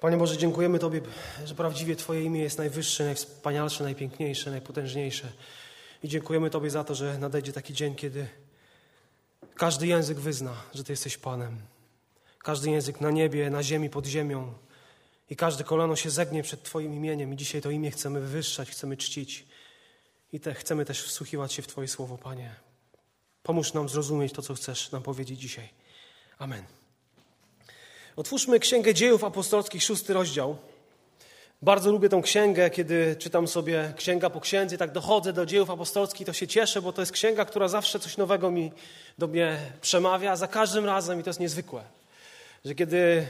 Panie Boże, dziękujemy Tobie, że prawdziwie Twoje imię jest najwyższe, najwspanialsze, najpiękniejsze, najpotężniejsze. I dziękujemy Tobie za to, że nadejdzie taki dzień, kiedy każdy język wyzna, że Ty jesteś Panem. Każdy język na niebie, na ziemi, pod ziemią. I każde kolano się zegnie przed Twoim imieniem. I dzisiaj to imię chcemy wywyższać, chcemy czcić. I te, chcemy też wsłuchiwać się w Twoje słowo, Panie. Pomóż nam zrozumieć to, co chcesz nam powiedzieć dzisiaj. Amen. Otwórzmy Księgę Dziejów Apostolskich, szósty rozdział. Bardzo lubię tą księgę, kiedy czytam sobie księga po księdze, tak dochodzę do dziejów apostolskich, to się cieszę, bo to jest księga, która zawsze coś nowego mi do mnie przemawia, za każdym razem i to jest niezwykłe. Że kiedy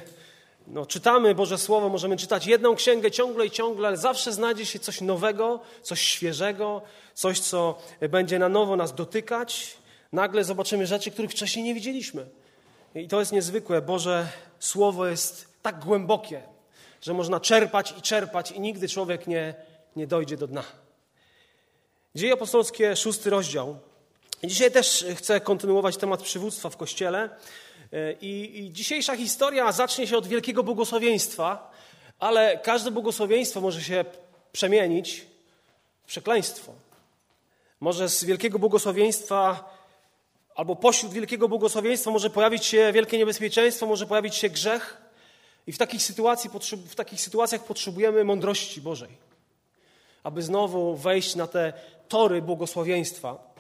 no, czytamy Boże Słowo, możemy czytać jedną księgę ciągle i ciągle, ale zawsze znajdzie się coś nowego, coś świeżego, coś, co będzie na nowo nas dotykać. Nagle zobaczymy rzeczy, których wcześniej nie widzieliśmy. I to jest niezwykłe. Boże Słowo jest tak głębokie, że można czerpać i czerpać i nigdy człowiek nie, nie dojdzie do dna. Dzieje apostolskie, szósty rozdział. Dzisiaj też chcę kontynuować temat przywództwa w Kościele. I, I dzisiejsza historia zacznie się od wielkiego błogosławieństwa, ale każde błogosławieństwo może się przemienić w przekleństwo. Może z wielkiego błogosławieństwa albo pośród wielkiego błogosławieństwa może pojawić się wielkie niebezpieczeństwo, może pojawić się grzech. I w takich, sytuacji, w takich sytuacjach potrzebujemy mądrości Bożej, aby znowu wejść na te tory błogosławieństwa.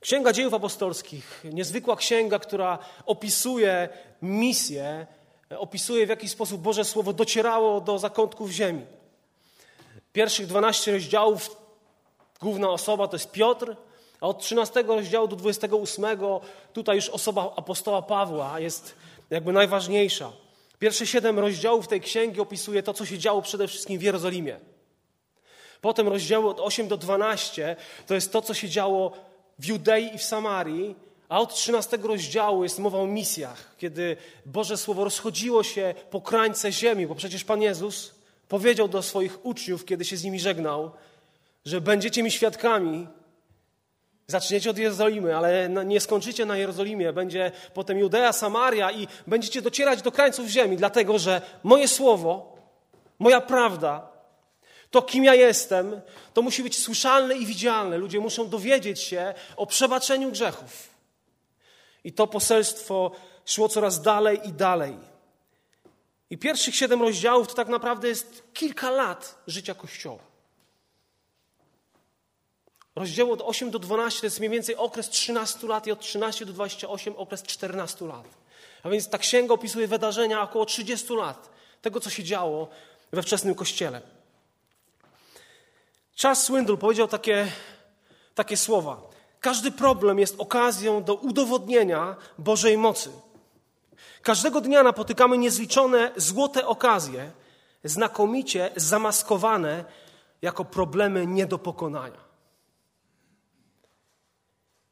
Księga Dziejów Apostolskich, niezwykła księga, która opisuje misję, opisuje w jaki sposób Boże Słowo docierało do zakątków ziemi. Pierwszych 12 rozdziałów, główna osoba to jest Piotr, a od 13 rozdziału do 28 tutaj już osoba apostoła Pawła jest jakby najważniejsza. Pierwsze siedem rozdziałów tej księgi opisuje to, co się działo przede wszystkim w Jerozolimie. Potem rozdziały od 8 do 12 to jest to, co się działo w Judei i w Samarii, a od 13 rozdziału jest mowa o misjach, kiedy Boże Słowo rozchodziło się po krańce ziemi, bo przecież Pan Jezus powiedział do swoich uczniów, kiedy się z nimi żegnał, że będziecie mi świadkami Zaczniecie od Jerozolimy, ale nie skończycie na Jerozolimie. Będzie potem Judea, Samaria i będziecie docierać do krańców ziemi, dlatego że moje słowo, moja prawda, to kim ja jestem, to musi być słyszalne i widzialne. Ludzie muszą dowiedzieć się o przebaczeniu grzechów. I to poselstwo szło coraz dalej i dalej. I pierwszych siedem rozdziałów to tak naprawdę jest kilka lat życia Kościoła. Rozdział od 8 do 12 to jest mniej więcej okres 13 lat i od 13 do 28 okres 14 lat. A więc ta księga opisuje wydarzenia około 30 lat tego, co się działo we wczesnym kościele. Charles Swindoll powiedział takie, takie słowa. Każdy problem jest okazją do udowodnienia Bożej mocy. Każdego dnia napotykamy niezliczone złote okazje, znakomicie zamaskowane jako problemy nie do pokonania.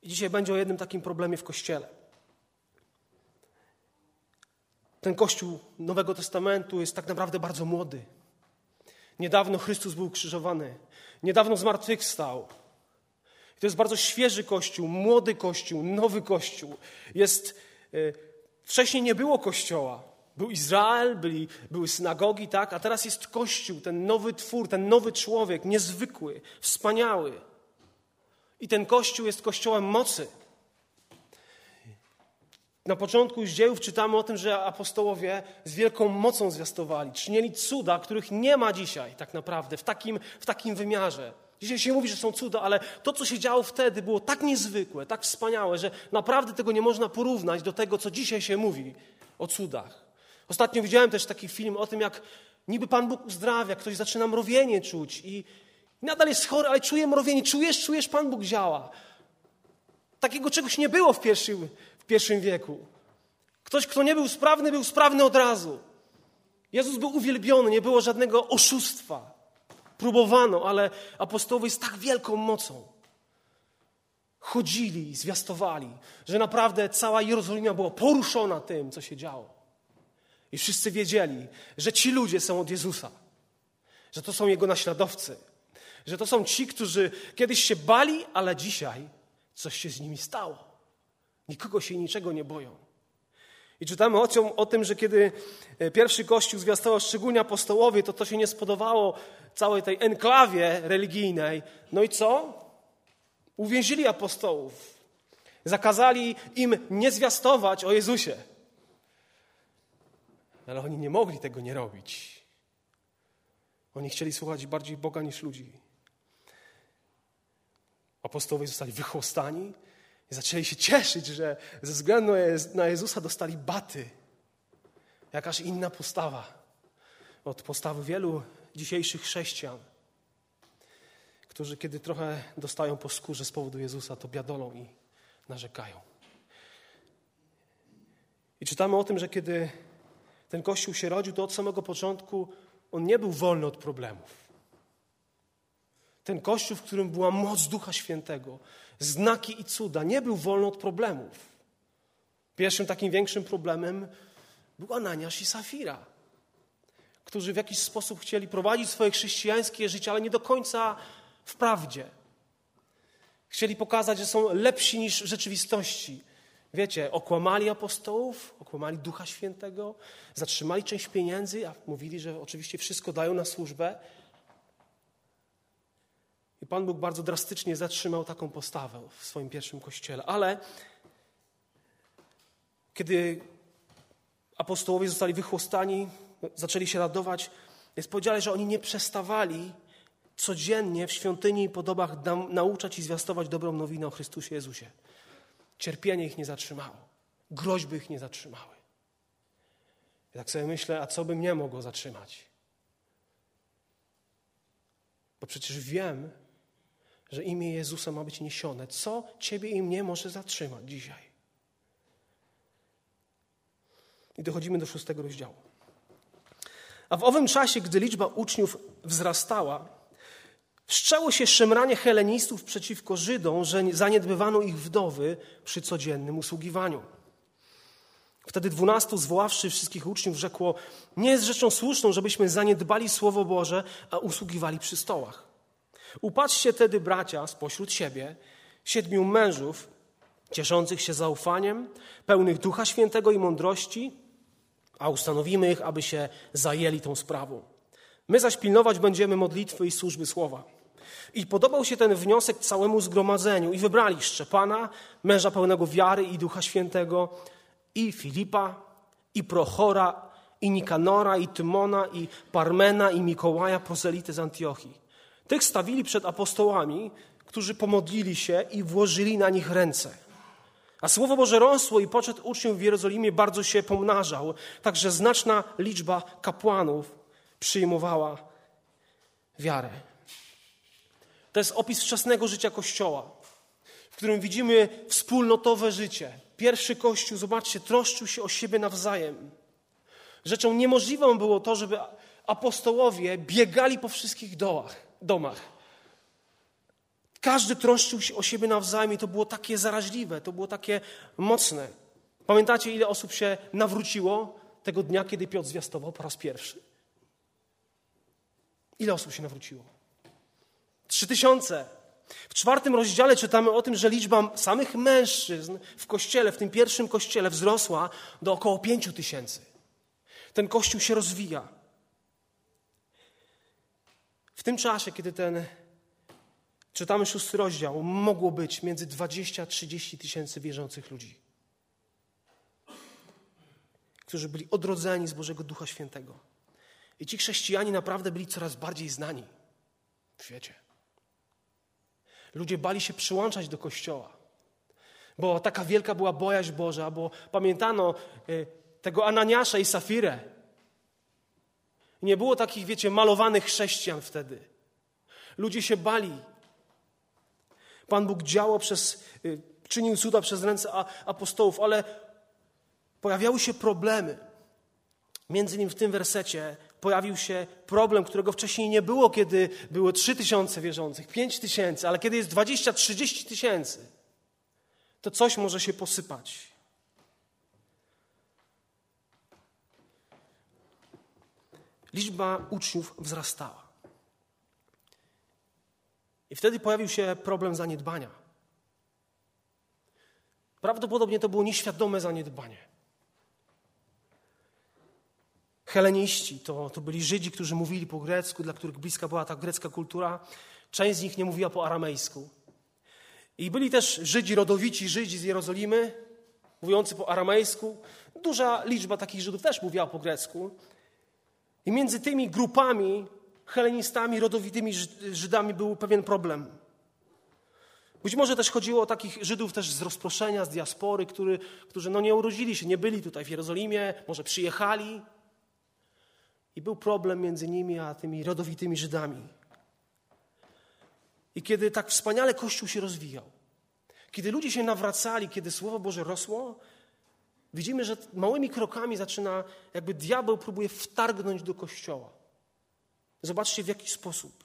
I dzisiaj będzie o jednym takim problemie w Kościele. Ten Kościół Nowego Testamentu jest tak naprawdę bardzo młody. Niedawno Chrystus był krzyżowany, niedawno zmartwychwstał. I to jest bardzo świeży Kościół, młody Kościół, nowy Kościół. Jest, e, wcześniej nie było Kościoła. Był Izrael, byli, były synagogi, tak? A teraz jest Kościół, ten nowy twór, ten nowy człowiek, niezwykły, wspaniały. I ten kościół jest kościołem mocy. Na początku z dziejów czytamy o tym, że apostołowie z wielką mocą zwiastowali, czynili cuda, których nie ma dzisiaj tak naprawdę w takim, w takim wymiarze. Dzisiaj się mówi, że są cuda, ale to, co się działo wtedy, było tak niezwykłe, tak wspaniałe, że naprawdę tego nie można porównać do tego, co dzisiaj się mówi o cudach. Ostatnio widziałem też taki film o tym, jak niby Pan Bóg uzdrawia, ktoś zaczyna mrowienie czuć i, Nadal jest chory, ale czuje mrowienie. Czujesz, czujesz, Pan Bóg działa. Takiego czegoś nie było w pierwszym, w pierwszym wieku. Ktoś, kto nie był sprawny, był sprawny od razu. Jezus był uwielbiony, nie było żadnego oszustwa. Próbowano, ale apostołowie z tak wielką mocą chodzili, zwiastowali, że naprawdę cała Jerozolima była poruszona tym, co się działo. I wszyscy wiedzieli, że ci ludzie są od Jezusa, że to są Jego naśladowcy że to są ci, którzy kiedyś się bali, ale dzisiaj coś się z nimi stało. Nikogo się niczego nie boją. I czytamy o, tym, o tym, że kiedy e, pierwszy kościół zwiastował szczególnie apostołowie, to to się nie spodobało całej tej enklawie religijnej. No i co? Uwięzili apostołów. Zakazali im nie zwiastować o Jezusie. Ale oni nie mogli tego nie robić. Oni chcieli słuchać bardziej Boga niż ludzi. Apostołowie zostali wychłostani i zaczęli się cieszyć, że ze względu na Jezusa dostali baty. Jakaż inna postawa od postawy wielu dzisiejszych chrześcijan, którzy kiedy trochę dostają po skórze z powodu Jezusa, to biadolą i narzekają. I czytamy o tym, że kiedy ten Kościół się rodził, to od samego początku on nie był wolny od problemów. Ten Kościół, w którym była moc Ducha Świętego, znaki i cuda, nie był wolny od problemów. Pierwszym takim większym problemem był Ananiasz i Safira, którzy w jakiś sposób chcieli prowadzić swoje chrześcijańskie życie, ale nie do końca w prawdzie. Chcieli pokazać, że są lepsi niż w rzeczywistości. Wiecie, okłamali apostołów, okłamali Ducha Świętego, zatrzymali część pieniędzy, a mówili, że oczywiście wszystko dają na służbę. I Pan Bóg bardzo drastycznie zatrzymał taką postawę w swoim pierwszym kościele. Ale kiedy apostołowie zostali wychłostani, zaczęli się radować, jest powiedziane, że oni nie przestawali codziennie w świątyni i podobach nauczać i zwiastować dobrą nowinę o Chrystusie Jezusie. Cierpienie ich nie zatrzymało, groźby ich nie zatrzymały. I tak sobie myślę, a co by mnie mogło zatrzymać? Bo przecież wiem, że imię Jezusa ma być niesione. Co ciebie i mnie może zatrzymać dzisiaj? I dochodzimy do szóstego rozdziału. A w owym czasie, gdy liczba uczniów wzrastała, Wszczęło się szemranie helenistów przeciwko Żydom, że zaniedbywano ich wdowy przy codziennym usługiwaniu. Wtedy dwunastu, zwoławszy wszystkich uczniów, rzekło: Nie jest rzeczą słuszną, żebyśmy zaniedbali Słowo Boże, a usługiwali przy stołach. Upatrzcie tedy, bracia, spośród siebie siedmiu mężów, cieszących się zaufaniem, pełnych Ducha Świętego i mądrości, a ustanowimy ich, aby się zajęli tą sprawą. My zaś pilnować będziemy modlitwy i służby słowa. I podobał się ten wniosek całemu zgromadzeniu i wybrali Szczepana, męża pełnego wiary i Ducha Świętego, i Filipa, i Prochora, i Nikanora, i Tymona, i Parmena, i Mikołaja, prozelity z Antiochii. Tych stawili przed apostołami, którzy pomodlili się i włożyli na nich ręce. A Słowo Boże rosło i poczet uczniów w Jerozolimie bardzo się pomnażał, także znaczna liczba kapłanów przyjmowała wiarę. To jest opis wczesnego życia Kościoła, w którym widzimy wspólnotowe życie. Pierwszy Kościół, zobaczcie, troszczył się o siebie nawzajem. Rzeczą niemożliwą było to, żeby apostołowie biegali po wszystkich dołach, domach. Każdy troszczył się o siebie nawzajem i to było takie zaraźliwe, to było takie mocne. Pamiętacie, ile osób się nawróciło tego dnia, kiedy Piotr zwiastował po raz pierwszy? Ile osób się nawróciło? Trzy tysiące. W czwartym rozdziale czytamy o tym, że liczba samych mężczyzn w kościele, w tym pierwszym kościele, wzrosła do około pięciu tysięcy. Ten kościół się rozwija. W tym czasie, kiedy ten, czytamy szósty rozdział, mogło być między 20 a 30 tysięcy wierzących ludzi, którzy byli odrodzeni z Bożego Ducha Świętego. I ci chrześcijanie naprawdę byli coraz bardziej znani w świecie. Ludzie bali się przyłączać do kościoła, bo taka wielka była bojaźń Boża, bo pamiętano y, tego Ananiasza i Safirę. Nie było takich, wiecie, malowanych chrześcijan wtedy. Ludzie się bali. Pan Bóg działał przez, y, czynił cuda przez ręce apostołów, ale pojawiały się problemy. Między innymi w tym wersecie pojawił się problem, którego wcześniej nie było, kiedy było 3 tysiące wierzących, 5 tysięcy, ale kiedy jest 20-30 tysięcy, to coś może się posypać. Liczba uczniów wzrastała. I wtedy pojawił się problem zaniedbania. Prawdopodobnie to było nieświadome zaniedbanie. Heleniści to, to byli Żydzi, którzy mówili po grecku, dla których bliska była ta grecka kultura. Część z nich nie mówiła po aramejsku. I byli też Żydzi, rodowici Żydzi z Jerozolimy, mówiący po aramejsku. Duża liczba takich Żydów też mówiła po grecku. I między tymi grupami, helenistami, rodowitymi Żydami był pewien problem. Być może też chodziło o takich Żydów też z rozproszenia, z diaspory, który, którzy no nie urodzili się, nie byli tutaj w Jerozolimie, może przyjechali. I był problem między nimi a tymi rodowitymi Żydami. I kiedy tak wspaniale Kościół się rozwijał, kiedy ludzie się nawracali, kiedy Słowo Boże rosło, widzimy, że małymi krokami zaczyna, jakby diabeł próbuje wtargnąć do Kościoła. Zobaczcie w jaki sposób.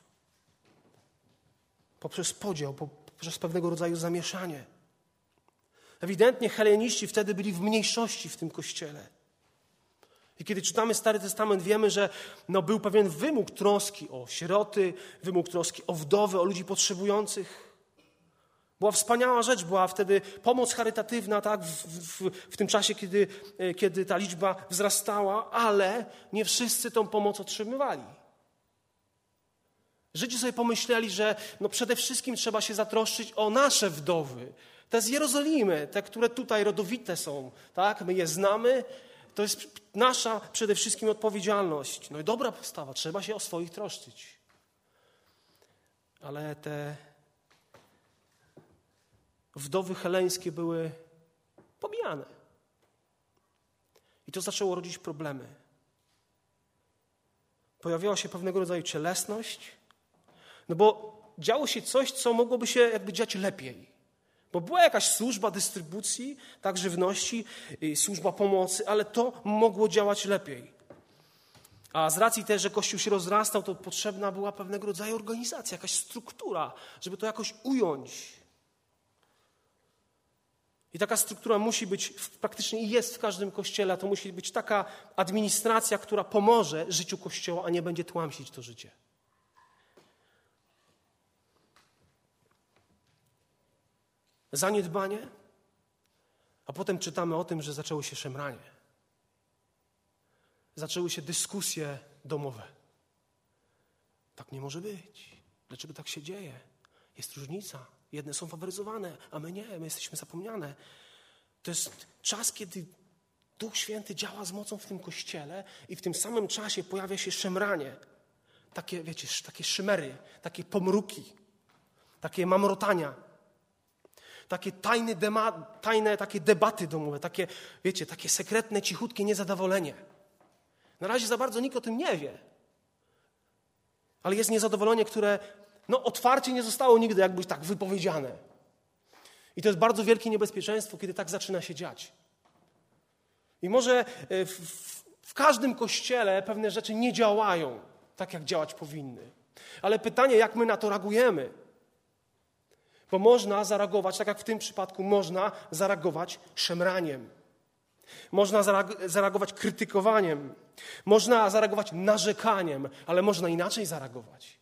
Poprzez podział, poprzez pewnego rodzaju zamieszanie. Ewidentnie heleniści wtedy byli w mniejszości w tym kościele. I kiedy czytamy Stary Testament, wiemy, że no, był pewien wymóg troski o sieroty, wymóg troski o wdowy, o ludzi potrzebujących. Była wspaniała rzecz, była wtedy pomoc charytatywna, tak, w, w, w, tym czasie, kiedy, e, kiedy ta liczba wzrastała, ale nie wszyscy tą pomoc otrzymywali. Żydzi sobie pomyśleli, że no przede wszystkim trzeba się zatroszczyć o nasze wdowy, te z Jerozolimy, te, które tutaj rodowite są, tak, my je znamy, to jest nasza przede wszystkim odpowiedzialność. No i dobra postawa, trzeba się o swoich troszczyć. Ale te wdowy heleńskie były pomijane. I to zaczęło rodzić problemy. Pojawiała się pewnego rodzaju cielesność, no bo działo się coś, co mogłoby się jakby dziać lepiej. Bo była jakaś służba dystrybucji, tak, żywności, służba pomocy, ale to mogło działać lepiej. A z racji też, że Kościół się rozrastał, to potrzebna była pewnego rodzaju organizacja, jakaś struktura, żeby to jakoś ująć. I taka struktura musi być, praktycznie jest w każdym kościele, to musi być taka administracja, która pomoże życiu kościoła, a nie będzie tłamsić to życie. zaniedbanie, a potem czytamy o tym, że zaczęło się szemranie. Zaczęły się dyskusje domowe. Tak nie może być. Dlaczego tak się dzieje? Jest różnica. Jedne są faworyzowane, a my nie, my jesteśmy zapomniane. To jest czas, kiedy Duch Święty działa z mocą w tym kościele i w tym samym czasie pojawia się szemranie. Takie, wiecie, takie szymery, takie pomruki, takie mamrotania takie tajne, dema, tajne takie debaty domowe, takie, wiecie, takie sekretne, cichutkie niezadowolenie. Na razie za bardzo nikt o tym nie wie. Ale jest niezadowolenie, które no, otwarcie nie zostało nigdy jakby tak wypowiedziane. I to jest bardzo wielkie niebezpieczeństwo, kiedy tak zaczyna się dziać. I może e, w, w, w każdym kościele pewne rzeczy nie działają tak, jak działać powinny. Ale pytanie, jak my na to reagujemy? Bo można zareagować, tak jak w tym przypadku, można zareagować szemraniem. Można zareagować krytykowaniem. Można zareagować narzekaniem, ale można inaczej zareagować.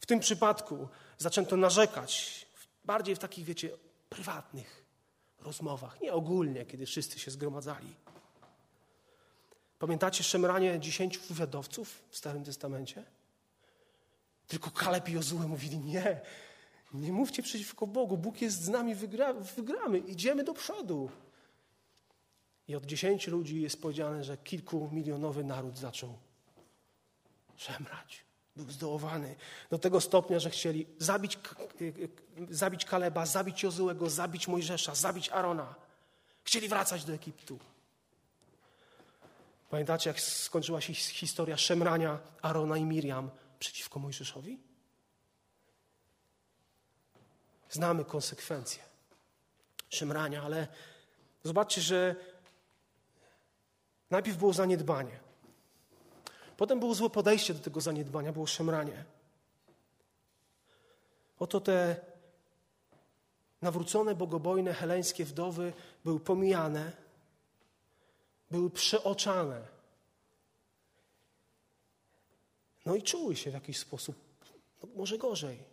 W tym przypadku zaczęto narzekać bardziej w takich, wiecie, prywatnych rozmowach, nie ogólnie, kiedy wszyscy się zgromadzali. Pamiętacie szemranie dziesięciu wywiadowców w Starym Testamencie? Tylko Kaleb i Jozue mówili, nie, nie mówcie przeciwko Bogu. Bóg jest z nami, wygra, wygramy, idziemy do przodu. I od dziesięciu ludzi jest powiedziane, że kilkumilionowy naród zaczął szemrać. Był zdołowany do tego stopnia, że chcieli zabić, zabić Kaleba, zabić Jozułego, zabić Mojżesza, zabić Arona. Chcieli wracać do Egiptu. Pamiętacie, jak skończyła się historia szemrania Arona i Miriam przeciwko Mojżeszowi? Znamy konsekwencje szemrania, ale zobaczcie, że najpierw było zaniedbanie. Potem było złe podejście do tego zaniedbania, było szemranie. Oto te nawrócone, bogobojne, heleńskie wdowy były pomijane, były przeoczane. No i czuły się w jakiś sposób, no może gorzej.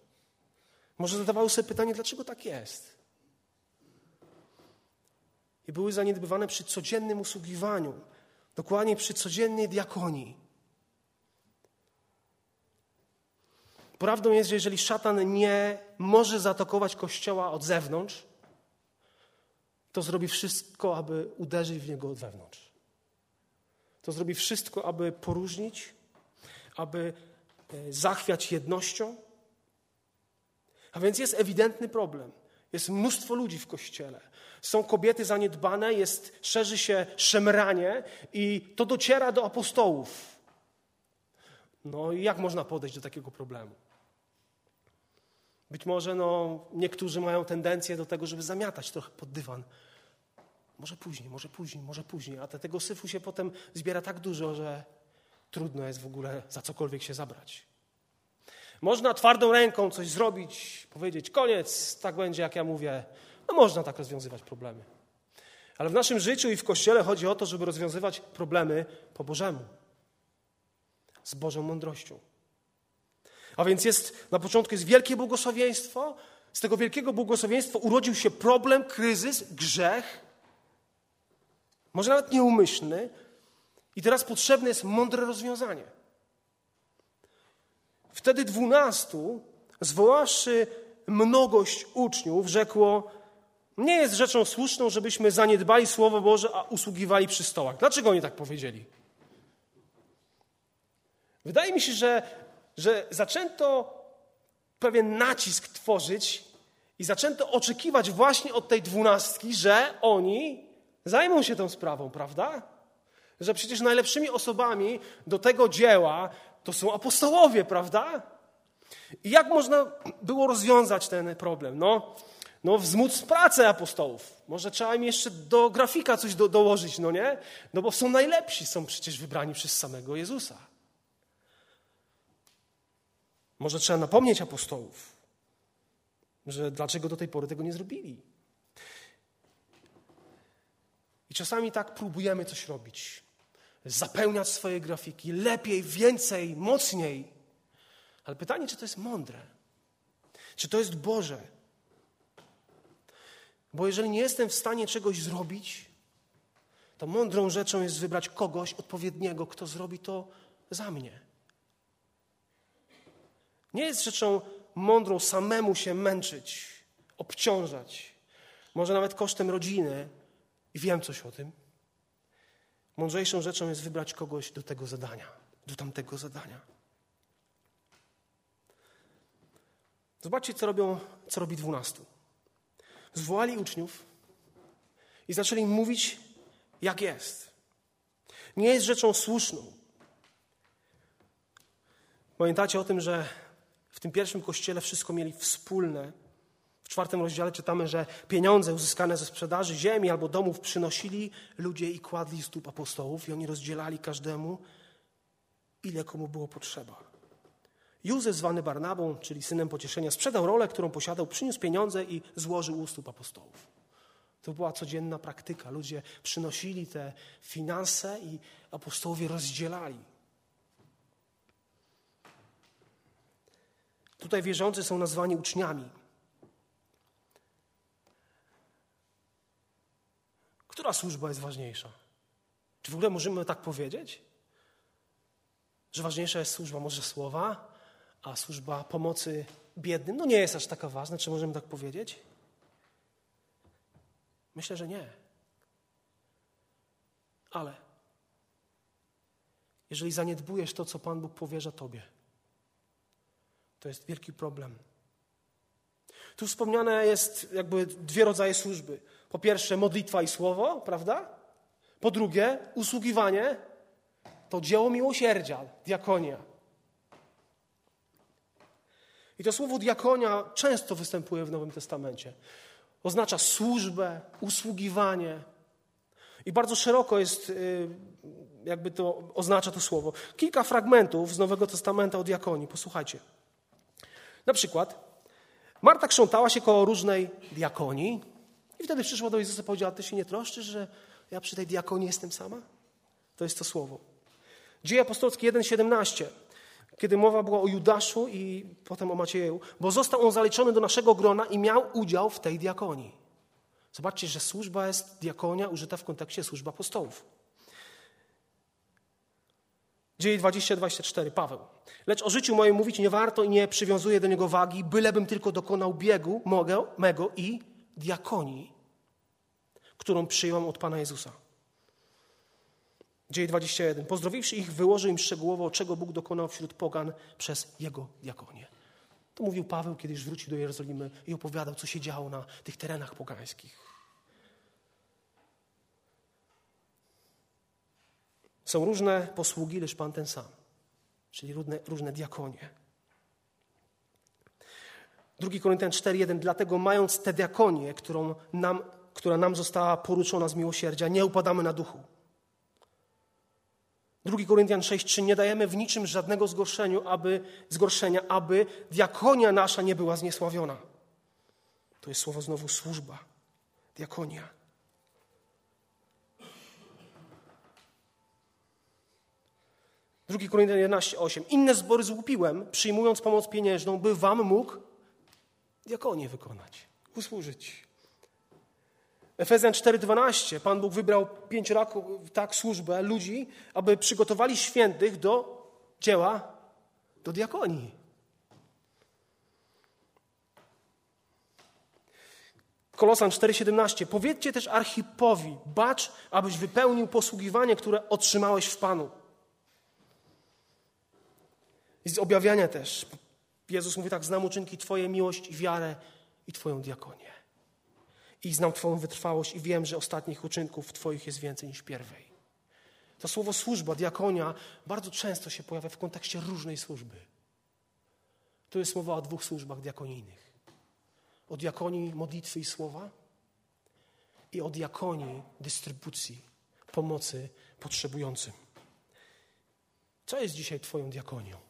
Może zadawały sobie pytanie, dlaczego tak jest? I były zaniedbywane przy codziennym usługiwaniu. Dokładnie przy codziennej diakonii. Prawdą jest, że jeżeli szatan nie może zaatakować kościoła od zewnątrz, to zrobi wszystko, aby uderzyć w niego od wewnątrz. To zrobi wszystko, aby poróżnić, aby e, zachwiać jednością. A więc jest ewidentny problem. Jest mnóstwo ludzi w kościele. Są kobiety zaniedbane, jest, szerzy się szemranie i to dociera do apostołów. No i jak można podejść do takiego problemu? Być może no, niektórzy mają tendencję do tego, żeby zamiatać trochę pod dywan. Może później, może później, może później. A tego syfu się potem zbiera tak dużo, że trudno jest w ogóle za cokolwiek się zabrać. Można twardą ręką coś zrobić, powiedzieć koniec, tak będzie jak ja mówię. No można tak rozwiązywać problemy. Ale w naszym życiu i w Kościele chodzi o to, żeby rozwiązywać problemy po Bożemu. Z Bożą mądrością. A więc jest, na początku jest wielkie błogosławieństwo. Z tego wielkiego błogosławieństwa urodził się problem, kryzys, grzech. Może nawet nieumyślny. I teraz potrzebne jest mądre rozwiązanie. Wtedy dwunastu, zwoławszy mnogość uczniów, rzekło: Nie jest rzeczą słuszną, żebyśmy zaniedbali Słowo Boże, a usługiwali przy stołach. Dlaczego oni tak powiedzieli? Wydaje mi się, że że zaczęto pewien nacisk tworzyć i zaczęto oczekiwać właśnie od tej dwunastki, że oni zajmą się tą sprawą, prawda? Że przecież najlepszymi osobami do tego dzieła to są apostołowie, prawda? I jak można było rozwiązać ten problem? No, no wzmóc pracę apostołów. Może trzeba im jeszcze do grafika coś do, dołożyć, no nie? No bo są najlepsi, są przecież wybrani przez samego Jezusa. Może trzeba napomnieć apostołów, że dlaczego do tej pory tego nie zrobili. I czasami tak próbujemy coś robić. Zapełniać swoje grafiki lepiej, więcej, mocniej. Ale pytanie, czy to jest mądre? Czy to jest Boże? Bo jeżeli nie jestem w stanie czegoś zrobić, to mądrą rzeczą jest wybrać kogoś odpowiedniego, kto zrobi to za mnie. Nie jest rzeczą mądrą samemu się męczyć, obciążać, może nawet kosztem rodziny, i wiem coś o tym. Mądrzejszą rzeczą jest wybrać kogoś do tego zadania, do tamtego zadania. Zobaczcie, co, robią, co robi dwunastu. Zwołali uczniów i zaczęli mówić, jak jest. Nie jest rzeczą słuszną. Pamiętacie o tym, że w tym pierwszym kościele wszystko mieli wspólne. W czwartym rozdziale czytamy, że pieniądze uzyskane ze sprzedaży ziemi albo domów przynosili ludzie i kładli stóp apostołów i oni rozdzielali każdemu, ile komu było potrzeba. Józef, zwany Barnabą, czyli synem pocieszenia, sprzedał rolę, którą posiadał, przyniósł pieniądze i złożył u stóp apostołów. To była codzienna praktyka. Ludzie przynosili te finanse i apostołowie rozdzielali. Tutaj wierzący są nazwani uczniami. Która służba jest ważniejsza? Czy w ogóle możemy tak powiedzieć? Że ważniejsza jest służba może słowa, a służba pomocy biednym, no nie jest aż taka ważna, czy możemy tak powiedzieć? Myślę, że nie. Ale jeżeli zaniedbujesz to, co Pan Bóg powierza Tobie, to jest wielki problem. Tu wspomniane jest jakby dwie rodzaje służby. Po pierwsze modlitwa i słowo, prawda? Po drugie usługiwanie to dzieło miłosierdzia, diakonia. I to słowo diakonia często występuje w Nowym Testamencie. Oznacza służbę, usługiwanie. I bardzo szeroko jest, y, jakby to oznacza to słowo. Kilka fragmentów z Nowego Testamenta o diakonii. Posłuchajcie. Na przykład Marta krzątała się koło różnej diakonii i wtedy przyszła do Jezusa i powiedziała, ty się nie troszczysz, że ja przy tej diakonii jestem sama? To jest to słowo. Dzieje apostolskie 1,17, kiedy mowa była o Judaszu i potem o Macieju, bo został on zaliczony do naszego grona i miał udział w tej diakonii. Zobaczcie, że służba jest diakonia użyta w kontekście służby apostołów. Dzieje 20-24, Paweł. Lecz o życiu moim mówić nie warto i nie przywiązuję do niego wagi, bylebym tylko dokonał biegu mogę, mego i diakonii, którą przyjąłem od Pana Jezusa. Dzieje 21. Pozdrowiwszy ich, wyłożył im szczegółowo, czego Bóg dokonał wśród pogan przez jego diakonię. To mówił Paweł, kiedy już wrócił do Jerozolimy i opowiadał, co się działo na tych terenach pogańskich. Są różne posługi, lecz Pan ten sam, czyli różne, różne diakonie. 2 Koryntian 4:1 Dlatego mając tę diakonię, którą nam, która nam została poruczona z miłosierdzia, nie upadamy na duchu. 2 Koryntian 6:3 Nie dajemy w niczym żadnego zgorszeniu, aby, zgorszenia, aby diakonia nasza nie była zniesławiona. To jest słowo znowu służba, diakonia. Drugi Koryntian 11:8 Inne zbory złupiłem, przyjmując pomoc pieniężną, by wam mógł diakonię wykonać, usłużyć. Efezjan 4:12 Pan Bóg wybrał pięć raków, tak służbę ludzi, aby przygotowali świętych do dzieła, do diakonii. Kolosan 4:17 Powiedzcie też Archipowi, bacz, abyś wypełnił posługiwanie, które otrzymałeś w Panu. I z objawiania też. Jezus mówi tak, znam uczynki Twoje, miłość i wiarę i Twoją diakonię. I znam Twoją wytrwałość i wiem, że ostatnich uczynków Twoich jest więcej niż pierwej. To słowo służba, diakonia bardzo często się pojawia w kontekście różnej służby. Tu jest mowa o dwóch służbach diakonijnych. O diakonii modlitwy i słowa i o diakonii dystrybucji, pomocy potrzebującym. Co jest dzisiaj Twoją diakonią?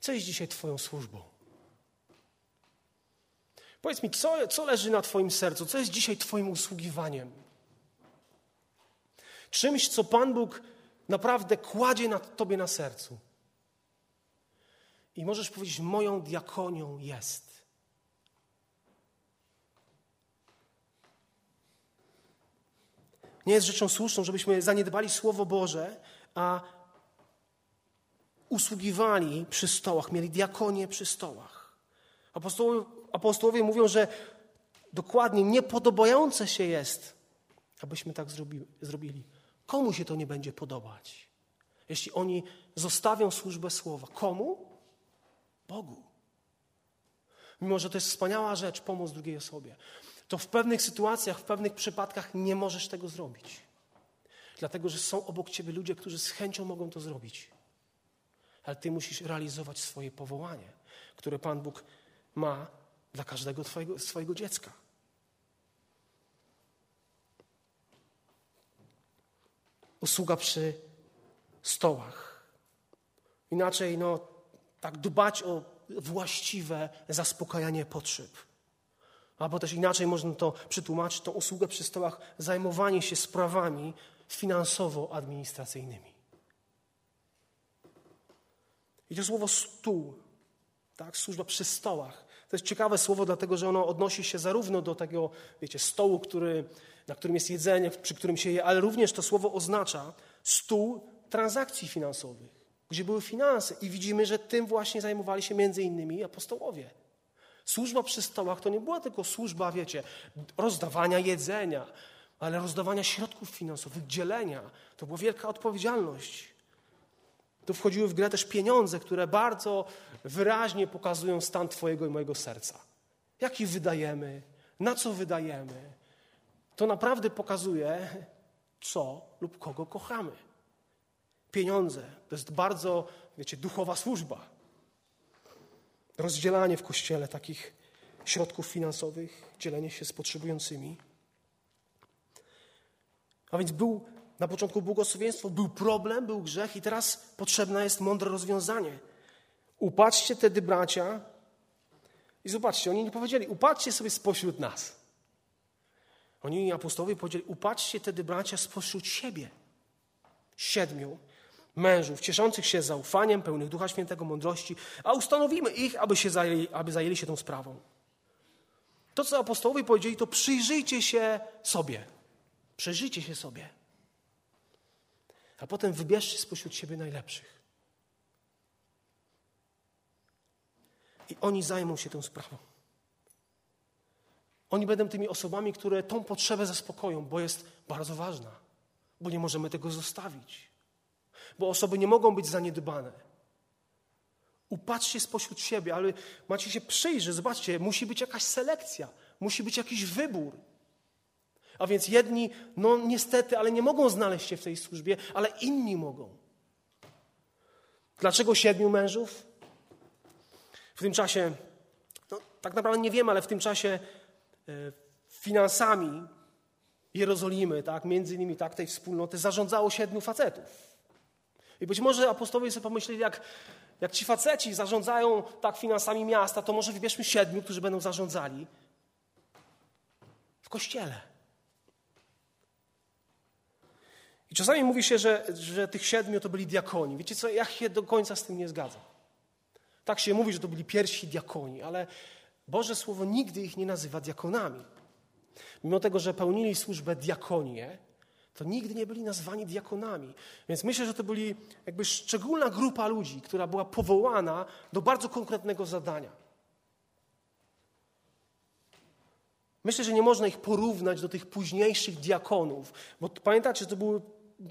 Co jest dzisiaj Twoją służbą? Powiedz mi, co, co leży na Twoim sercu? Co jest dzisiaj Twoim usługiwaniem? Czymś, co Pan Bóg naprawdę kładzie na Tobie na sercu. I możesz powiedzieć, moją diakonią jest. Nie jest rzeczą słuszną, żebyśmy zaniedbali Słowo Boże, a usługiwali przy stołach, mieli diakonię przy stołach. Apostołowie, apostołowie mówią, że dokładnie niepodobające się jest, abyśmy tak zrobi, zrobili. Komu się to nie będzie podobać? Jeśli oni zostawią służbę słowa. Komu? Bogu. Mimo, że to jest wspaniała rzecz, pomoc drugiej osobie, to w pewnych sytuacjach, w pewnych przypadkach nie możesz tego zrobić. Dlatego, że są obok ciebie ludzie, którzy z chęcią mogą to zrobić ale ty musisz realizować swoje powołanie, które Pan Bóg ma dla każdego twojego, swojego dziecka. Usługa przy stołach. Inaczej, no, tak dbać o właściwe zaspokajanie potrzeb. Albo też inaczej można to przetłumaczyć, tą usługę przy stołach, zajmowanie się sprawami finansowo-administracyjnymi. I to słowo stół, tak, służba przy stołach. To jest ciekawe słowo, dlatego że ono odnosi się zarówno do tego, wiecie, stołu, który, na którym jest jedzenie, przy którym się je, ale również to słowo oznacza stół transakcji finansowych, gdzie były finanse. I widzimy, że tym właśnie zajmowali się między innymi apostołowie. Służba przy stołach to nie była tylko służba, wiecie, rozdawania jedzenia, ale rozdawania środków finansowych, dzielenia. To była wielka odpowiedzialność. Tu wchodziły w grę też pieniądze, które bardzo wyraźnie pokazują stan Twojego i mojego serca. Jaki wydajemy, na co wydajemy. To naprawdę pokazuje, co lub kogo kochamy. Pieniądze to jest bardzo, wiecie, duchowa służba. Rozdzielanie w kościele takich środków finansowych, dzielenie się z potrzebującymi. A więc był na początku błogosławieństwo, był problem, był grzech i teraz potrzebne jest mądre rozwiązanie. Upatrzcie tedy bracia i zobaczcie, oni nie powiedzieli, upatrzcie sobie spośród nas. Oni apostołowie powiedzieli, upatrzcie tedy bracia spośród siebie. Siedmiu mężów, cieszących się zaufaniem, pełnych Ducha Świętego, mądrości, a ustanowimy ich, aby, się zajęli, aby zajęli się tą sprawą. To, co apostołowie powiedzieli, to przyjrzyjcie się sobie. Przyjrzyjcie się sobie. A potem wybierzcie spośród siebie najlepszych. I oni zajmą się tą sprawą. Oni będą tymi osobami, które tą potrzebę zaspokoją, bo jest bardzo ważna, bo nie możemy tego zostawić, bo osoby nie mogą być zaniedbane. Upatrzcie spośród siebie, ale macie się przyjrzeć, zobaczcie, musi być jakaś selekcja, musi być jakiś wybór. A więc jedni, no niestety, ale nie mogą znaleźć się w tej służbie, ale inni mogą. Dlaczego siedmiu mężów? W tym czasie, no, tak naprawdę nie wiem, ale w tym czasie e, finansami Jerozolimy, tak, między innymi tak, tej wspólnoty, zarządzało siedmiu facetów. I być może apostołowie sobie pomyśleli, jak, jak ci faceci zarządzają tak finansami miasta, to może wybierzmy siedmiu, którzy będą zarządzali w kościele. I czasami mówi się, że, że tych siedmiu to byli diakoni. Wiecie co, ja się do końca z tym nie zgadzam. Tak się mówi, że to byli pierwsi diakoni, ale Boże Słowo nigdy ich nie nazywa diakonami. Mimo tego, że pełnili służbę diakonię, to nigdy nie byli nazwani diakonami. Więc myślę, że to byli jakby szczególna grupa ludzi, która była powołana do bardzo konkretnego zadania. Myślę, że nie można ich porównać do tych późniejszych diakonów, bo pamiętacie, to były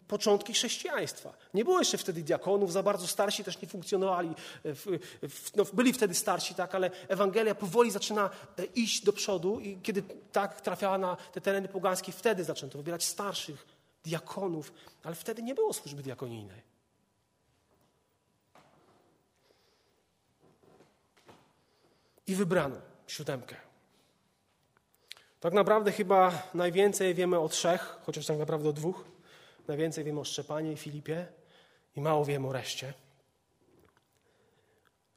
początki chrześcijaństwa. Nie było jeszcze wtedy diakonów, za bardzo starsi też nie funkcjonowali. W, w, no, byli wtedy starsi, tak, ale Ewangelia powoli zaczyna e, iść do przodu i kiedy tak trafiała na te tereny pogańskie, wtedy zaczęto wybierać starszych diakonów, ale wtedy nie było służby diakonijnej. I wybrano siódemkę. Tak naprawdę chyba najwięcej wiemy o trzech, chociaż tak naprawdę o dwóch. Najwięcej wiemy o Szczepanie i Filipie i mało wiemy o reszcie.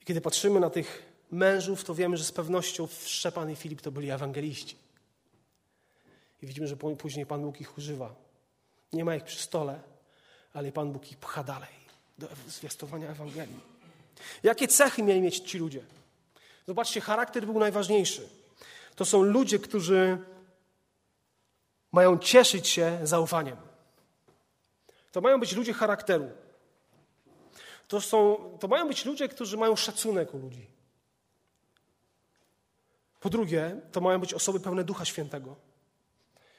I kiedy patrzymy na tych mężów, to wiemy, że z pewnością Szczepan i Filip to byli ewangeliści. I widzimy, że później Pan Bóg ich używa. Nie ma ich przy stole, ale Pan Bóg ich pcha dalej do zwiastowania Ewangelii. Jakie cechy mieli mieć ci ludzie? Zobaczcie, charakter był najważniejszy. To są ludzie, którzy mają cieszyć się zaufaniem. To mają być ludzie charakteru. To, są, to mają być ludzie, którzy mają szacunek u ludzi. Po drugie, to mają być osoby pełne Ducha Świętego.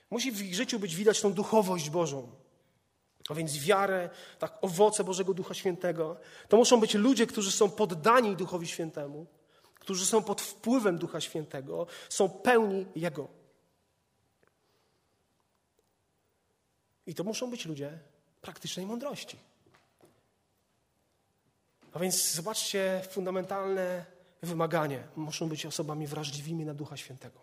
Musi w ich życiu być widać tą duchowość Bożą. A więc wiarę, tak, owoce Bożego Ducha Świętego. To muszą być ludzie, którzy są poddani Duchowi Świętemu, którzy są pod wpływem Ducha Świętego, są pełni Jego. I to muszą być ludzie praktycznej mądrości. A więc zobaczcie fundamentalne wymaganie. Muszą być osobami wrażliwymi na Ducha Świętego.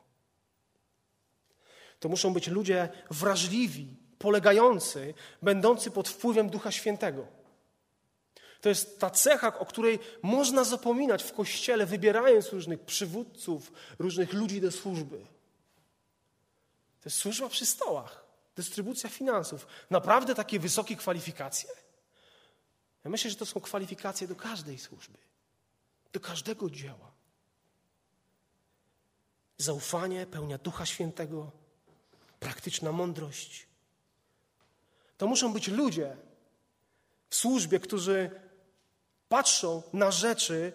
To muszą być ludzie wrażliwi, polegający, będący pod wpływem Ducha Świętego. To jest ta cecha, o której można zapominać w kościele, wybierając różnych przywódców, różnych ludzi do służby. To jest służba przy stołach, dystrybucja finansów. Naprawdę takie wysokie kwalifikacje? Ja myślę, że to są kwalifikacje do każdej służby, do każdego dzieła. Zaufanie, pełnia Ducha Świętego, praktyczna mądrość. To muszą być ludzie w służbie, którzy patrzą na rzeczy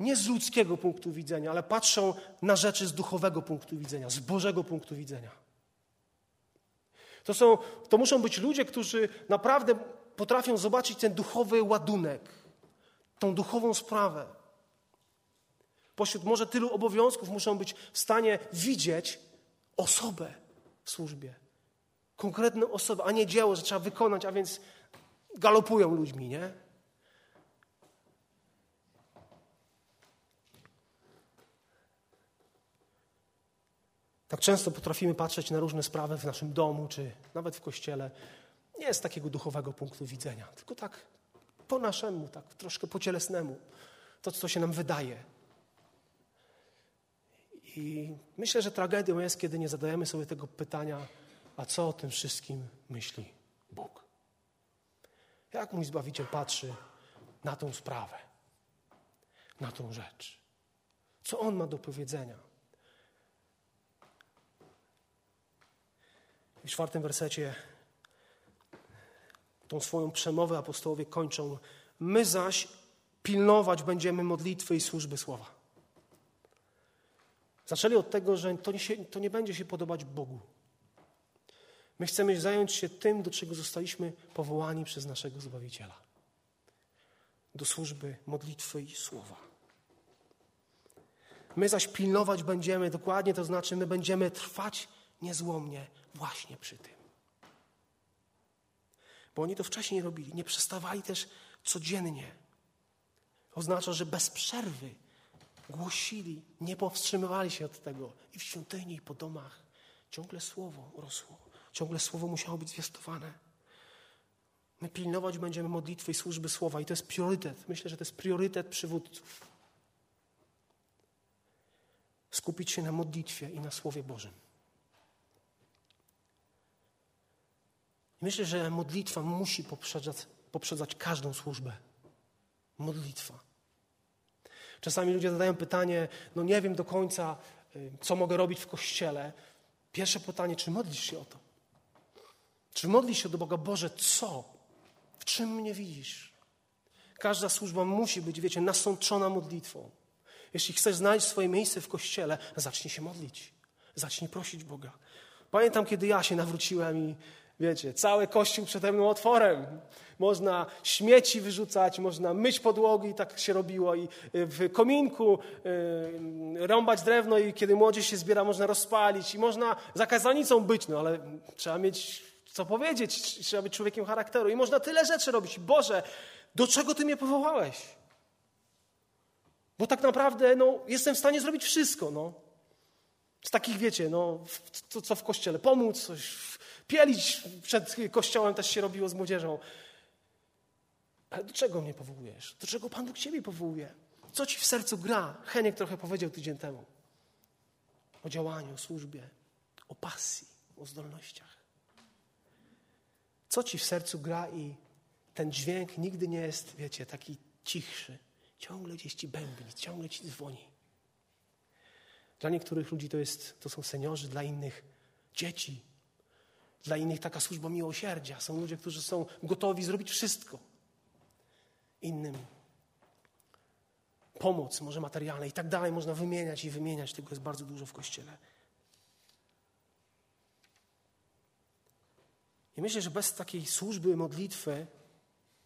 nie z ludzkiego punktu widzenia, ale patrzą na rzeczy z duchowego punktu widzenia, z Bożego punktu widzenia. To, są, to muszą być ludzie, którzy naprawdę potrafią zobaczyć ten duchowy ładunek, tą duchową sprawę. Pośród może tylu obowiązków muszą być w stanie widzieć osobę w służbie. Konkretną osobę, a nie dzieło, że trzeba wykonać, a więc galopują ludźmi, nie? Tak często potrafimy patrzeć na różne sprawy w naszym domu, czy nawet w kościele, nie z takiego duchowego punktu widzenia, tylko tak po naszemu, tak troszkę po cielesnemu. To, co się nam wydaje. I myślę, że tragedią jest, kiedy nie zadajemy sobie tego pytania, a co o tym wszystkim myśli Bóg? Jak mój Zbawiciel patrzy na tą sprawę, na tą rzecz? Co On ma do powiedzenia? W czwartym wersecie tą swoją przemowę apostołowie kończą. My zaś pilnować będziemy modlitwy i służby słowa. Zaczęli od tego, że to nie, się, to nie będzie się podobać Bogu. My chcemy zająć się tym, do czego zostaliśmy powołani przez naszego Zbawiciela. Do służby modlitwy i słowa. My zaś pilnować będziemy, dokładnie to znaczy, my będziemy trwać niezłomnie właśnie przy tym. Bo oni to wcześniej robili, nie przestawali też codziennie. Oznacza, że bez przerwy głosili, nie powstrzymywali się od tego i w świątyni, i po domach. Ciągle słowo rosło, ciągle słowo musiało być zwiastowane. My pilnować będziemy modlitwy i służby słowa, i to jest priorytet. Myślę, że to jest priorytet przywódców. Skupić się na modlitwie i na Słowie Bożym. Myślę, że modlitwa musi poprzedzać, poprzedzać każdą służbę. Modlitwa. Czasami ludzie zadają pytanie, no nie wiem do końca, y, co mogę robić w kościele. Pierwsze pytanie, czy modlisz się o to? Czy modlisz się do Boga, Boże, co? W czym mnie widzisz? Każda służba musi być, wiecie, nasączona modlitwą. Jeśli chcesz znaleźć swoje miejsce w kościele, zacznij się modlić. Zacznij prosić Boga. Pamiętam, kiedy ja się nawróciłem i Wiecie, cały kościół przede mną otworem. Można śmieci wyrzucać, można myć podłogi, tak się robiło, i y, w kominku y, rąbać drewno, i kiedy młodzież się zbiera, można rozpalić, i można za kazanicą być, no ale trzeba mieć co powiedzieć, trzeba być człowiekiem charakteru, i można tyle rzeczy robić. Boże, do czego Ty mnie powołałeś? Bo tak naprawdę no, jestem w stanie zrobić wszystko. No. Z takich, wiecie, no, co, co w kościele, pomóc, coś Pielić przed kościołem też się robiło z młodzieżą. Ale do czego mnie powołujesz? Do czego Pan Bóg Ciebie powołuje? Co Ci w sercu gra? Heniek trochę powiedział tydzień temu. O działaniu, o służbie, o pasji, o zdolnościach. Co Ci w sercu gra i ten dźwięk nigdy nie jest, wiecie, taki cichszy. Ciągle gdzieś Ci bębni, ciągle Ci dzwoni. Dla niektórych ludzi to, jest, to są seniorzy, dla innych dzieci, dla innych taka służba miłosierdzia. Są ludzie, którzy są gotowi zrobić wszystko innym. Pomoc, może materialna i tak dalej. Można wymieniać i wymieniać. Tego jest bardzo dużo w Kościele. I myślę, że bez takiej służby modlitwy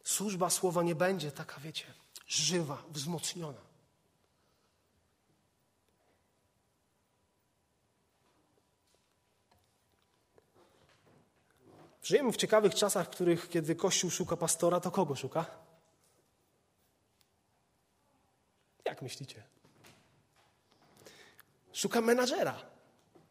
służba słowa nie będzie taka, wiecie, żywa, wzmocniona. Żyjemy w ciekawych czasach, w których kiedy Kościół szuka pastora, to kogo szuka? Jak myślicie? Szuka menadżera.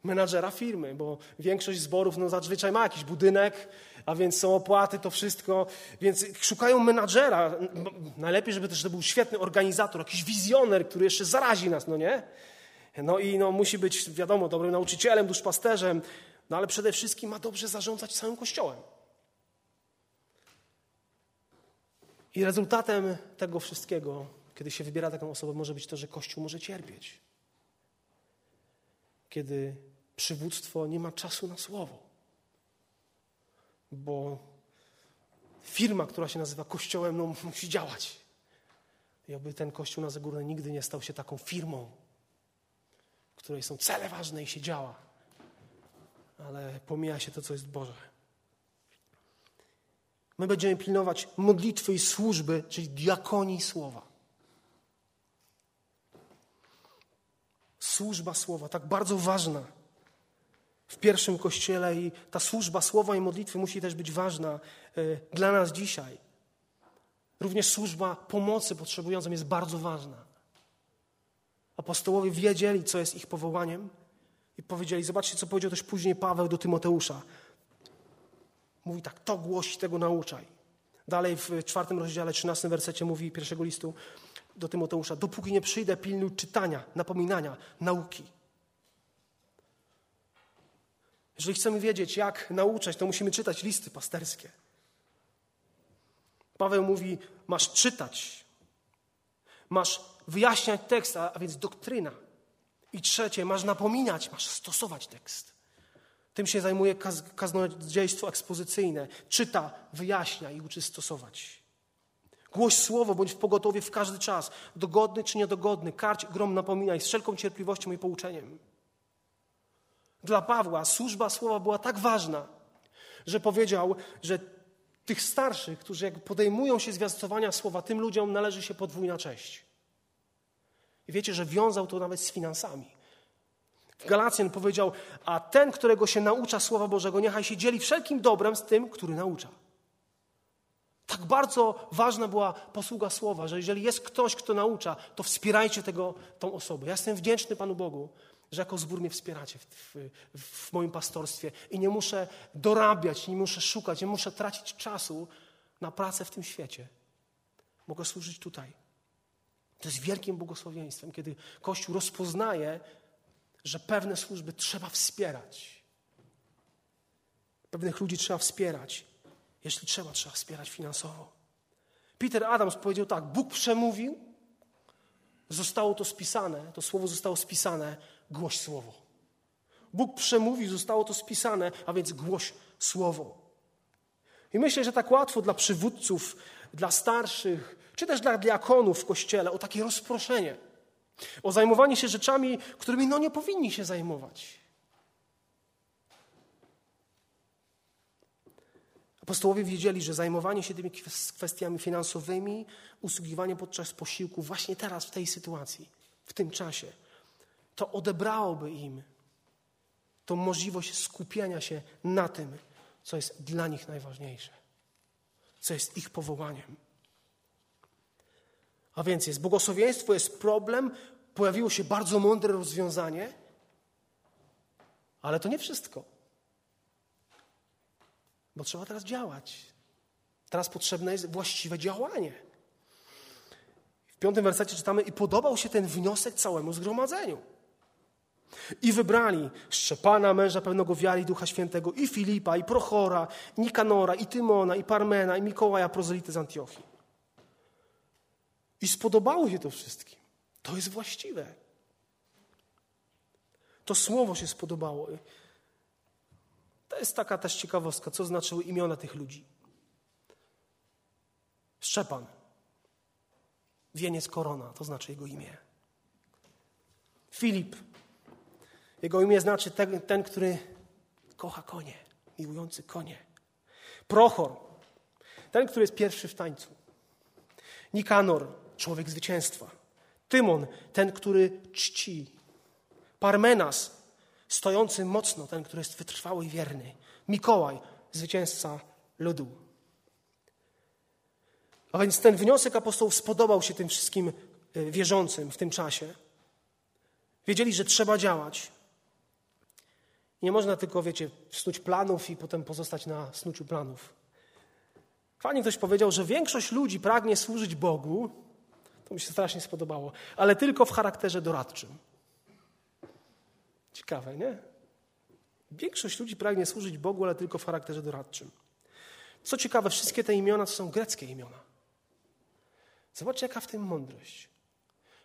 Menadżera firmy, bo większość zborów no, zazwyczaj ma jakiś budynek, a więc są opłaty, to wszystko. Więc szukają menadżera. Najlepiej, żeby też to był świetny organizator, jakiś wizjoner, który jeszcze zarazi nas, no nie? No i no, musi być, wiadomo, dobrym nauczycielem, duszpasterzem, no ale przede wszystkim ma dobrze zarządzać całym Kościołem. I rezultatem tego wszystkiego, kiedy się wybiera taką osobę, może być to, że Kościół może cierpieć. Kiedy przywództwo nie ma czasu na słowo. Bo firma, która się nazywa Kościołem, no, musi działać. I aby ten Kościół na Zagórnej nigdy nie stał się taką firmą, w której są cele ważne i się działa ale pomija się to, co jest Boże. My będziemy pilnować modlitwy i służby, czyli diakonii słowa. Służba słowa, tak bardzo ważna w pierwszym kościele, i ta służba słowa i modlitwy musi też być ważna y, dla nas dzisiaj. Również służba pomocy potrzebującym jest bardzo ważna. Apostołowie wiedzieli, co jest ich powołaniem, i powiedzieli, zobaczcie, co powiedział też później Paweł do Tymoteusza. Mówi tak, to głosi, tego nauczaj. Dalej w czwartym rozdziale, trzynastym wersecie mówi pierwszego listu do Tymoteusza, dopóki nie przyjdę, pilnuj czytania, napominania, nauki. Jeżeli chcemy wiedzieć, jak nauczać, to musimy czytać listy pasterskie. Paweł mówi, masz czytać, masz wyjaśniać tekst, a więc doktryna. I trzecie, masz napominać, masz stosować tekst. Tym się zajmuje kaz kaznodziejstwo ekspozycyjne. Czyta, wyjaśnia i uczy stosować. Głoś słowo, bądź w pogotowie w każdy czas, dogodny czy niedogodny, karć, grom napominaj, z wszelką cierpliwością i pouczeniem. Dla Pawła służba słowa była tak ważna, że powiedział, że tych starszych, którzy podejmują się zwiastowania słowa, tym ludziom należy się podwójna cześć. I wiecie, że wiązał to nawet z finansami. W Galacjan powiedział, a ten, którego się naucza Słowa Bożego, niechaj się dzieli wszelkim dobrem z tym, który naucza. Tak bardzo ważna była posługa Słowa, że jeżeli jest ktoś, kto naucza, to wspierajcie tego, tą osobę. Ja jestem wdzięczny Panu Bogu, że jako zbór mnie wspieracie w, w, w, moim pastorstwie i nie muszę dorabiać, nie muszę szukać, nie muszę tracić czasu na pracę w tym świecie. Mogę służyć tutaj. To jest wielkim błogosławieństwem, kiedy Kościół rozpoznaje, że pewne służby trzeba wspierać. Pewnych ludzi trzeba wspierać. Jeśli trzeba, trzeba wspierać finansowo. Peter Adams powiedział tak: Bóg przemówił, zostało to spisane, to słowo zostało spisane, głoś słowo. Bóg przemówił, zostało to spisane, a więc głoś słowo. I myślę, że tak łatwo dla przywódców, dla starszych, czy też dla diakonów w kościele o takie rozproszenie, o zajmowanie się rzeczami, którymi no nie powinni się zajmować. Apostołowie wiedzieli, że zajmowanie się tymi kwestiami finansowymi, usługiwanie podczas posiłku właśnie teraz, w tej sytuacji, w tym czasie, to odebrałoby im tą możliwość skupiania się na tym, co jest dla nich najważniejsze, co jest ich powołaniem. A więc jest błogosławieństwo, jest problem, pojawiło się bardzo mądre rozwiązanie, ale to nie wszystko. Bo trzeba teraz działać. Teraz potrzebne jest właściwe działanie. W piątym wersecie czytamy: I podobał się ten wniosek całemu zgromadzeniu. I wybrali Szczepana, męża pewnego wiary i Ducha Świętego, i Filipa, i Prochora, i Nikanora, i Tymona, i Parmena, i Mikołaja, prozelity z Antiochii. I spodobało się to wszystkim. To jest właściwe. To słowo się spodobało. To jest taka też ciekawostka, co znaczyły imiona tych ludzi. Szczepan. Wieniec korona, to znaczy jego imię. Filip. Jego imię znaczy ten, ten który kocha konie, miłujący konie. Prochor. Ten, który jest pierwszy w tańcu. Nikanor, człowiek zwycięstwa. Tymon, ten, który czci. Parmenas, stojący mocno, ten, który jest wytrwały i wierny. Mikołaj, zwycięzca ludu. A więc ten wniosek apostołów spodobał się tym wszystkim e, wierzącym w tym czasie. Wiedzieli, że trzeba działać. Nie można tylko, wiecie, snuć planów i potem pozostać na snuciu planów. Fajnie ktoś powiedział, że większość ludzi pragnie służyć Bogu, to mi się strasznie spodobało, ale tylko w charakterze doradczym. Ciekawe, nie? Większość ludzi pragnie służyć Bogu, ale tylko w charakterze doradczym. Co ciekawe, wszystkie te imiona to są greckie imiona. Zobaczcie, jaka w tym mądrość.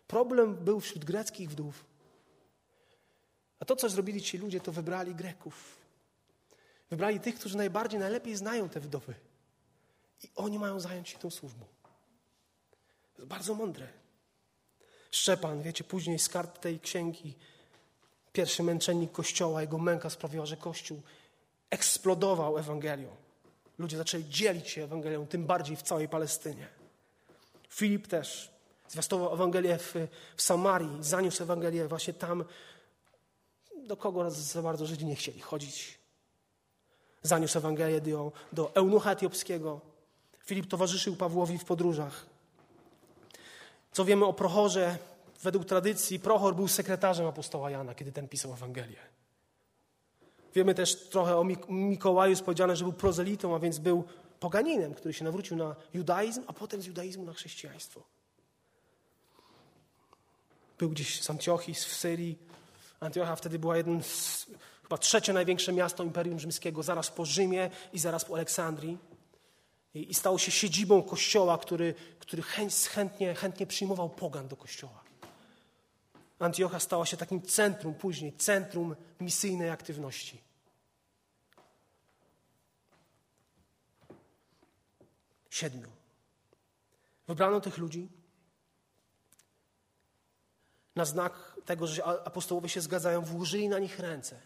Problem był wśród greckich wdów. A to, co zrobili ci ludzie, to wybrali Greków. Wybrali tych, którzy najbardziej, najlepiej znają te wdowy. I oni mają zająć się tą służbą. Jest bardzo mądre. Szczepan, wiecie, później z kart tej księgi, pierwszy męczennik Kościoła, jego męka sprawiła, że Kościół eksplodował Ewangelią. Ludzie zaczęli dzielić się Ewangelią, tym bardziej w całej Palestynie. Filip też zwiastował Ewangelię w, w Samarii, zaniósł Ewangelię właśnie tam, do kogo za bardzo Żydzi nie chcieli chodzić. Zaniósł Ewangelię do, do eunucha etiopskiego. Filip towarzyszył Pawłowi w podróżach. Co wiemy o Prochorze? Według tradycji Prochor był sekretarzem apostoła Jana, kiedy ten pisał Ewangelię. Wiemy też trochę o Mikołaju, jest powiedziane, że był prozelitą, a więc był poganinem, który się nawrócił na judaizm, a potem z judaizmu na chrześcijaństwo. Był gdzieś z Antiochii, w Syrii. Antiocha wtedy była jednym z, chyba trzecie największe miasto Imperium Rzymskiego, zaraz po Rzymie i zaraz po Aleksandrii i stało się siedzibą kościoła, który, który chętnie, chętnie przyjmował pogan do kościoła. Antiocha stała się takim centrum później, centrum misyjnej aktywności. Siedmiu. Wybrano tych ludzi na znak tego, że apostołowie się zgadzają, włożyli na nich ręce.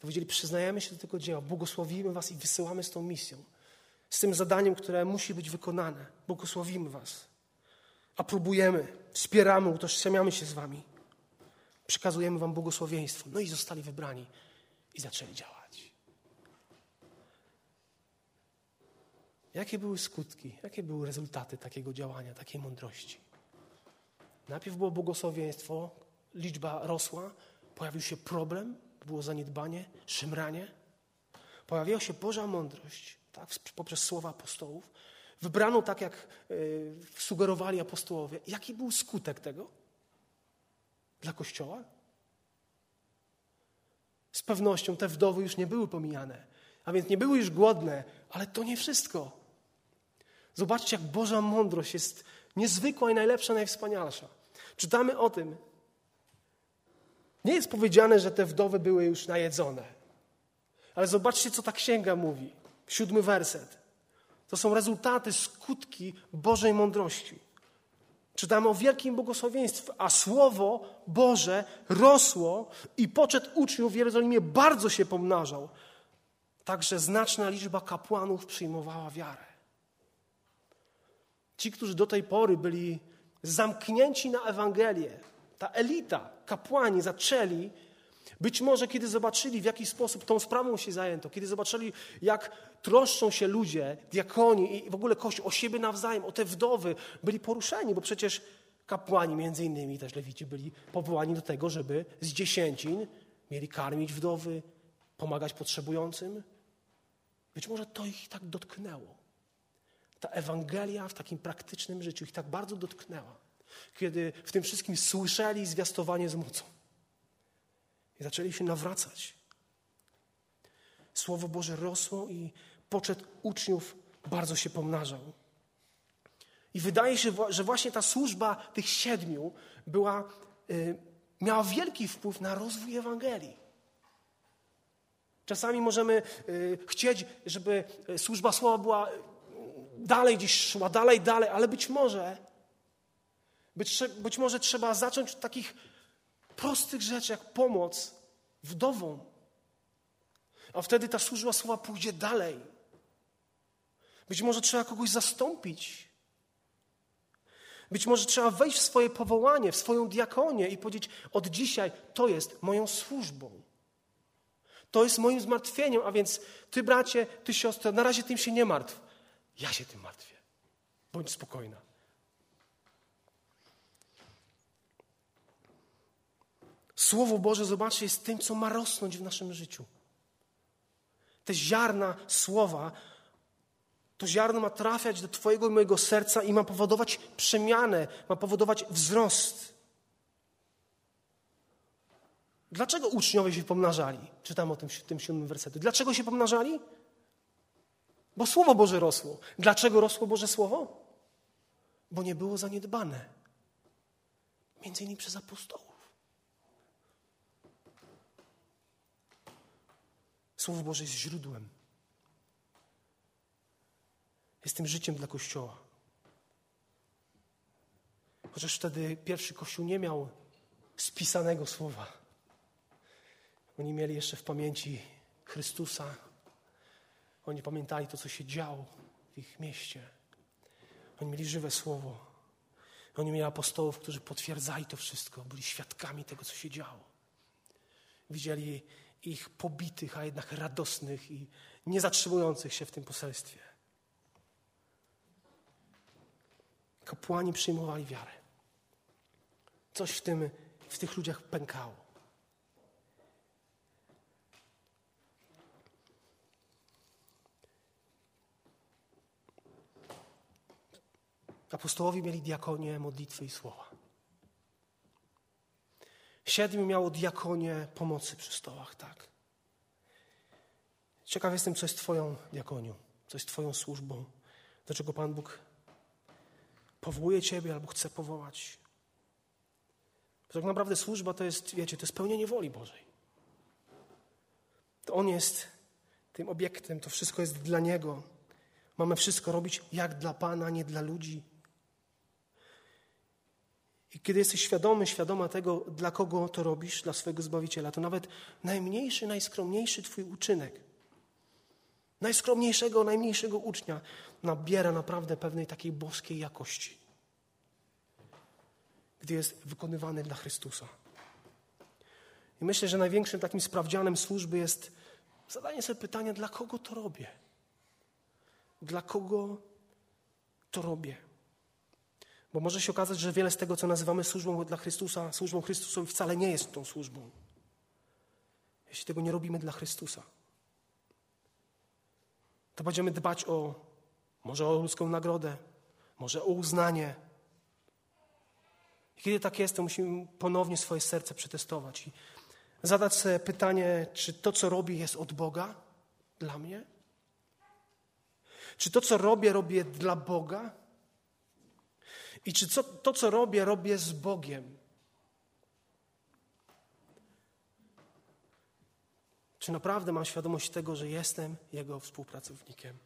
Powiedzieli, przyznajemy się do tego dzieła, błogosławimy was i wysyłamy z tą misją. Z tym zadaniem, które musi być wykonane. Błogosławimy was. Aprobujemy, wspieramy, utożsamiamy się z wami. Przekazujemy wam błogosławieństwo. No i zostali wybrani i zaczęli działać. Jakie były skutki, jakie były rezultaty takiego działania, takiej mądrości? Najpierw było błogosławieństwo, liczba rosła, pojawił się problem, było zaniedbanie, szemranie. Pojawiła się Boża mądrość tak, poprzez słowa apostołów. Wybrano tak, jak y, sugerowali apostołowie. Jaki był skutek tego dla Kościoła? Z pewnością te wdowy już nie były pomijane, a więc nie były już głodne, ale to nie wszystko. Zobaczcie, jak Boża mądrość jest niezwykła i najlepsza, najwspanialsza. Czytamy o tym. Nie jest powiedziane, że te wdowy były już najedzone. Ale zobaczcie, co ta księga mówi. Siódmy werset. To są rezultaty, skutki Bożej mądrości. Czytamy o wielkim błogosławieństwie, a Słowo Boże rosło i poczet uczniów w Jerozolimie bardzo się pomnażał. Także znaczna liczba kapłanów przyjmowała wiarę. Ci, którzy do tej pory byli zamknięci na Ewangelię, ta elita, kapłani zaczęli, być może kiedy zobaczyli, w jaki sposób tą sprawą się zajęto, kiedy zobaczyli, jak troszczą się ludzie, diakoni i w ogóle Kościół o siebie nawzajem, o te wdowy, byli poruszeni, bo przecież kapłani, między innymi też lewici, byli powołani do tego, żeby z dziesięcin mieli karmić wdowy, pomagać potrzebującym. Być może to ich tak dotknęło ta Ewangelia w takim praktycznym życiu ich tak bardzo dotknęła, kiedy w tym wszystkim słyszeli zwiastowanie z mocą i zaczęli się nawracać. Słowo Boże rosło i poczet uczniów bardzo się pomnażał. I wydaje się, że właśnie ta służba tych siedmiu była, y, miała wielki wpływ na rozwój Ewangelii. Czasami możemy y, chcieć, żeby y, służba słowa była dalej gdzieś szła, dalej, dalej, ale być może, być, być może trzeba zacząć od takich prostych rzeczy, jak pomoc wdowom. A wtedy ta służba słowa pójdzie dalej. Być może trzeba kogoś zastąpić. Być może trzeba wejść w swoje powołanie, w swoją diakonię i powiedzieć: Od dzisiaj to jest moją służbą. To jest moim zmartwieniem, a więc ty, bracie, ty, siostro, na razie tym się nie martw. Ja się tym martwię. Bądź spokojna. Słowo Boże, zobaczcie, jest tym, co ma rosnąć w naszym życiu. Te ziarna słowa, to ziarno ma trafiać do Twojego i mojego serca i ma powodować przemianę, ma powodować wzrost. Dlaczego uczniowie się pomnażali? Czytam o tym w tym siódmym wersecie. Dlaczego się pomnażali? Bo Słowo Boże rosło. Dlaczego rosło Boże Słowo? Bo nie było zaniedbane. Między innymi przez apostołów. Słowo Boże jest źródłem. Jest tym życiem dla Kościoła. Chociaż wtedy pierwszy Kościół nie miał spisanego słowa. Oni mieli jeszcze w pamięci Chrystusa, oni pamiętali to, co się działo w ich mieście. Oni mieli żywe słowo. Oni mieli apostołów, którzy potwierdzali to wszystko, byli świadkami tego, co się działo. Widzieli ich pobitych, a jednak radosnych i nie zatrzymujących się w tym poselstwie. Kapłani przyjmowali wiarę. Coś w, tym, w tych ludziach pękało. Apostołowie mieli diakonię, modlitwy i słowa. Siedmiu miało diakonię pomocy przy stołach, tak. Ciekaw jestem, co jest Twoją diakonią, co jest Twoją służbą. Dlaczego Pan Bóg powołuje Ciebie albo chce powołać. Bo tak naprawdę służba to jest, wiecie, to jest spełnienie woli Bożej. To On jest tym obiektem, to wszystko jest dla Niego. Mamy wszystko robić jak dla Pana, nie dla ludzi. I kiedy jesteś świadomy, świadoma tego, dla kogo to robisz, dla swojego Zbawiciela, to nawet najmniejszy, najskromniejszy Twój uczynek, najskromniejszego, najmniejszego ucznia nabiera naprawdę pewnej takiej boskiej jakości, gdy jest wykonywany dla Chrystusa. I myślę, że największym takim sprawdzianem służby jest zadanie sobie pytania, dla kogo to robię? Dla kogo to robię? Bo może się okazać, że wiele z tego, co nazywamy służbą dla Chrystusa, służbą Chrystusowi, wcale nie jest tą służbą. Jeśli tego nie robimy dla Chrystusa, to będziemy dbać o, może o ludzką nagrodę, może o uznanie. I kiedy tak jest, to musimy ponownie swoje serce przetestować i zadać sobie pytanie, czy to, co robię, jest od Boga dla mnie? Czy to, co robię, robię dla Boga? I czy co, to, co robię, robię z Bogiem? Czy naprawdę mam świadomość tego, że jestem Jego współpracownikiem?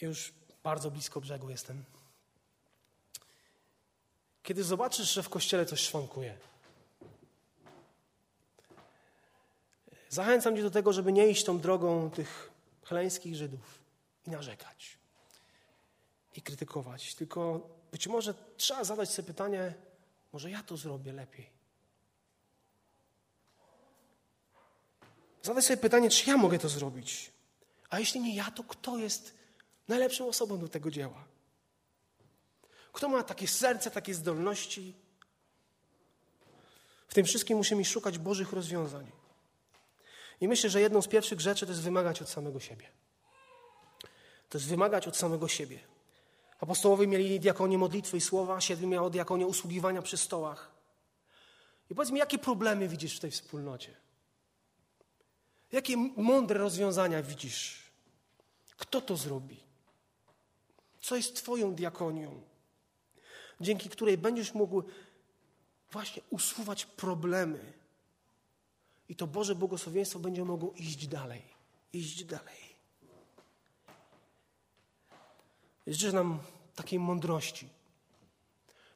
Już bardzo blisko brzegu jestem. Kiedy zobaczysz, że w kościele coś szwankuje, zachęcam Cię do tego, żeby nie iść tą drogą tych chleńskich Żydów i narzekać i krytykować, tylko być może trzeba zadać sobie pytanie, może ja to zrobię lepiej. Zadać sobie pytanie, czy ja mogę to zrobić. A jeśli nie ja, to kto jest najlepszą osobą do tego dzieła? Kto ma takie serce, takie zdolności? W tym wszystkim musimy szukać Bożych rozwiązań. I myślę, że jedną z pierwszych rzeczy to jest wymagać od samego siebie. To jest wymagać od samego siebie. Apostołowie mieli diakonię modlitwy i słowa, siedmiu miało diakonię usługiwania przy stołach. I powiedz mi, jakie problemy widzisz w tej wspólnocie? Jakie mądre rozwiązania widzisz? Kto to zrobi? Co jest Twoją diakonią? dzięki której będziesz mógł właśnie usuwać problemy. I to Boże błogosławieństwo będzie mogło iść dalej. Iść dalej. Życzę nam takiej mądrości.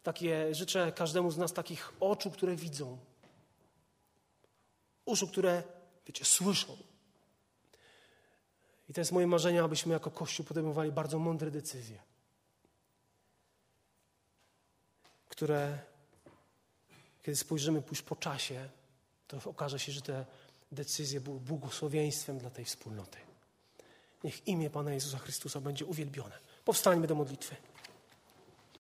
Takie, życzę każdemu z nas takich oczu, które widzą. Uszu, które, wiecie, słyszą. I to jest moje marzenie, abyśmy jako Kościół podejmowali bardzo mądre decyzje. które, kiedy spojrzymy pójść po czasie, to okaże się, że te decyzje były błogosławieństwem dla tej wspólnoty. Niech imię Pana Jezusa Chrystusa będzie uwielbione. Powstańmy do modlitwy.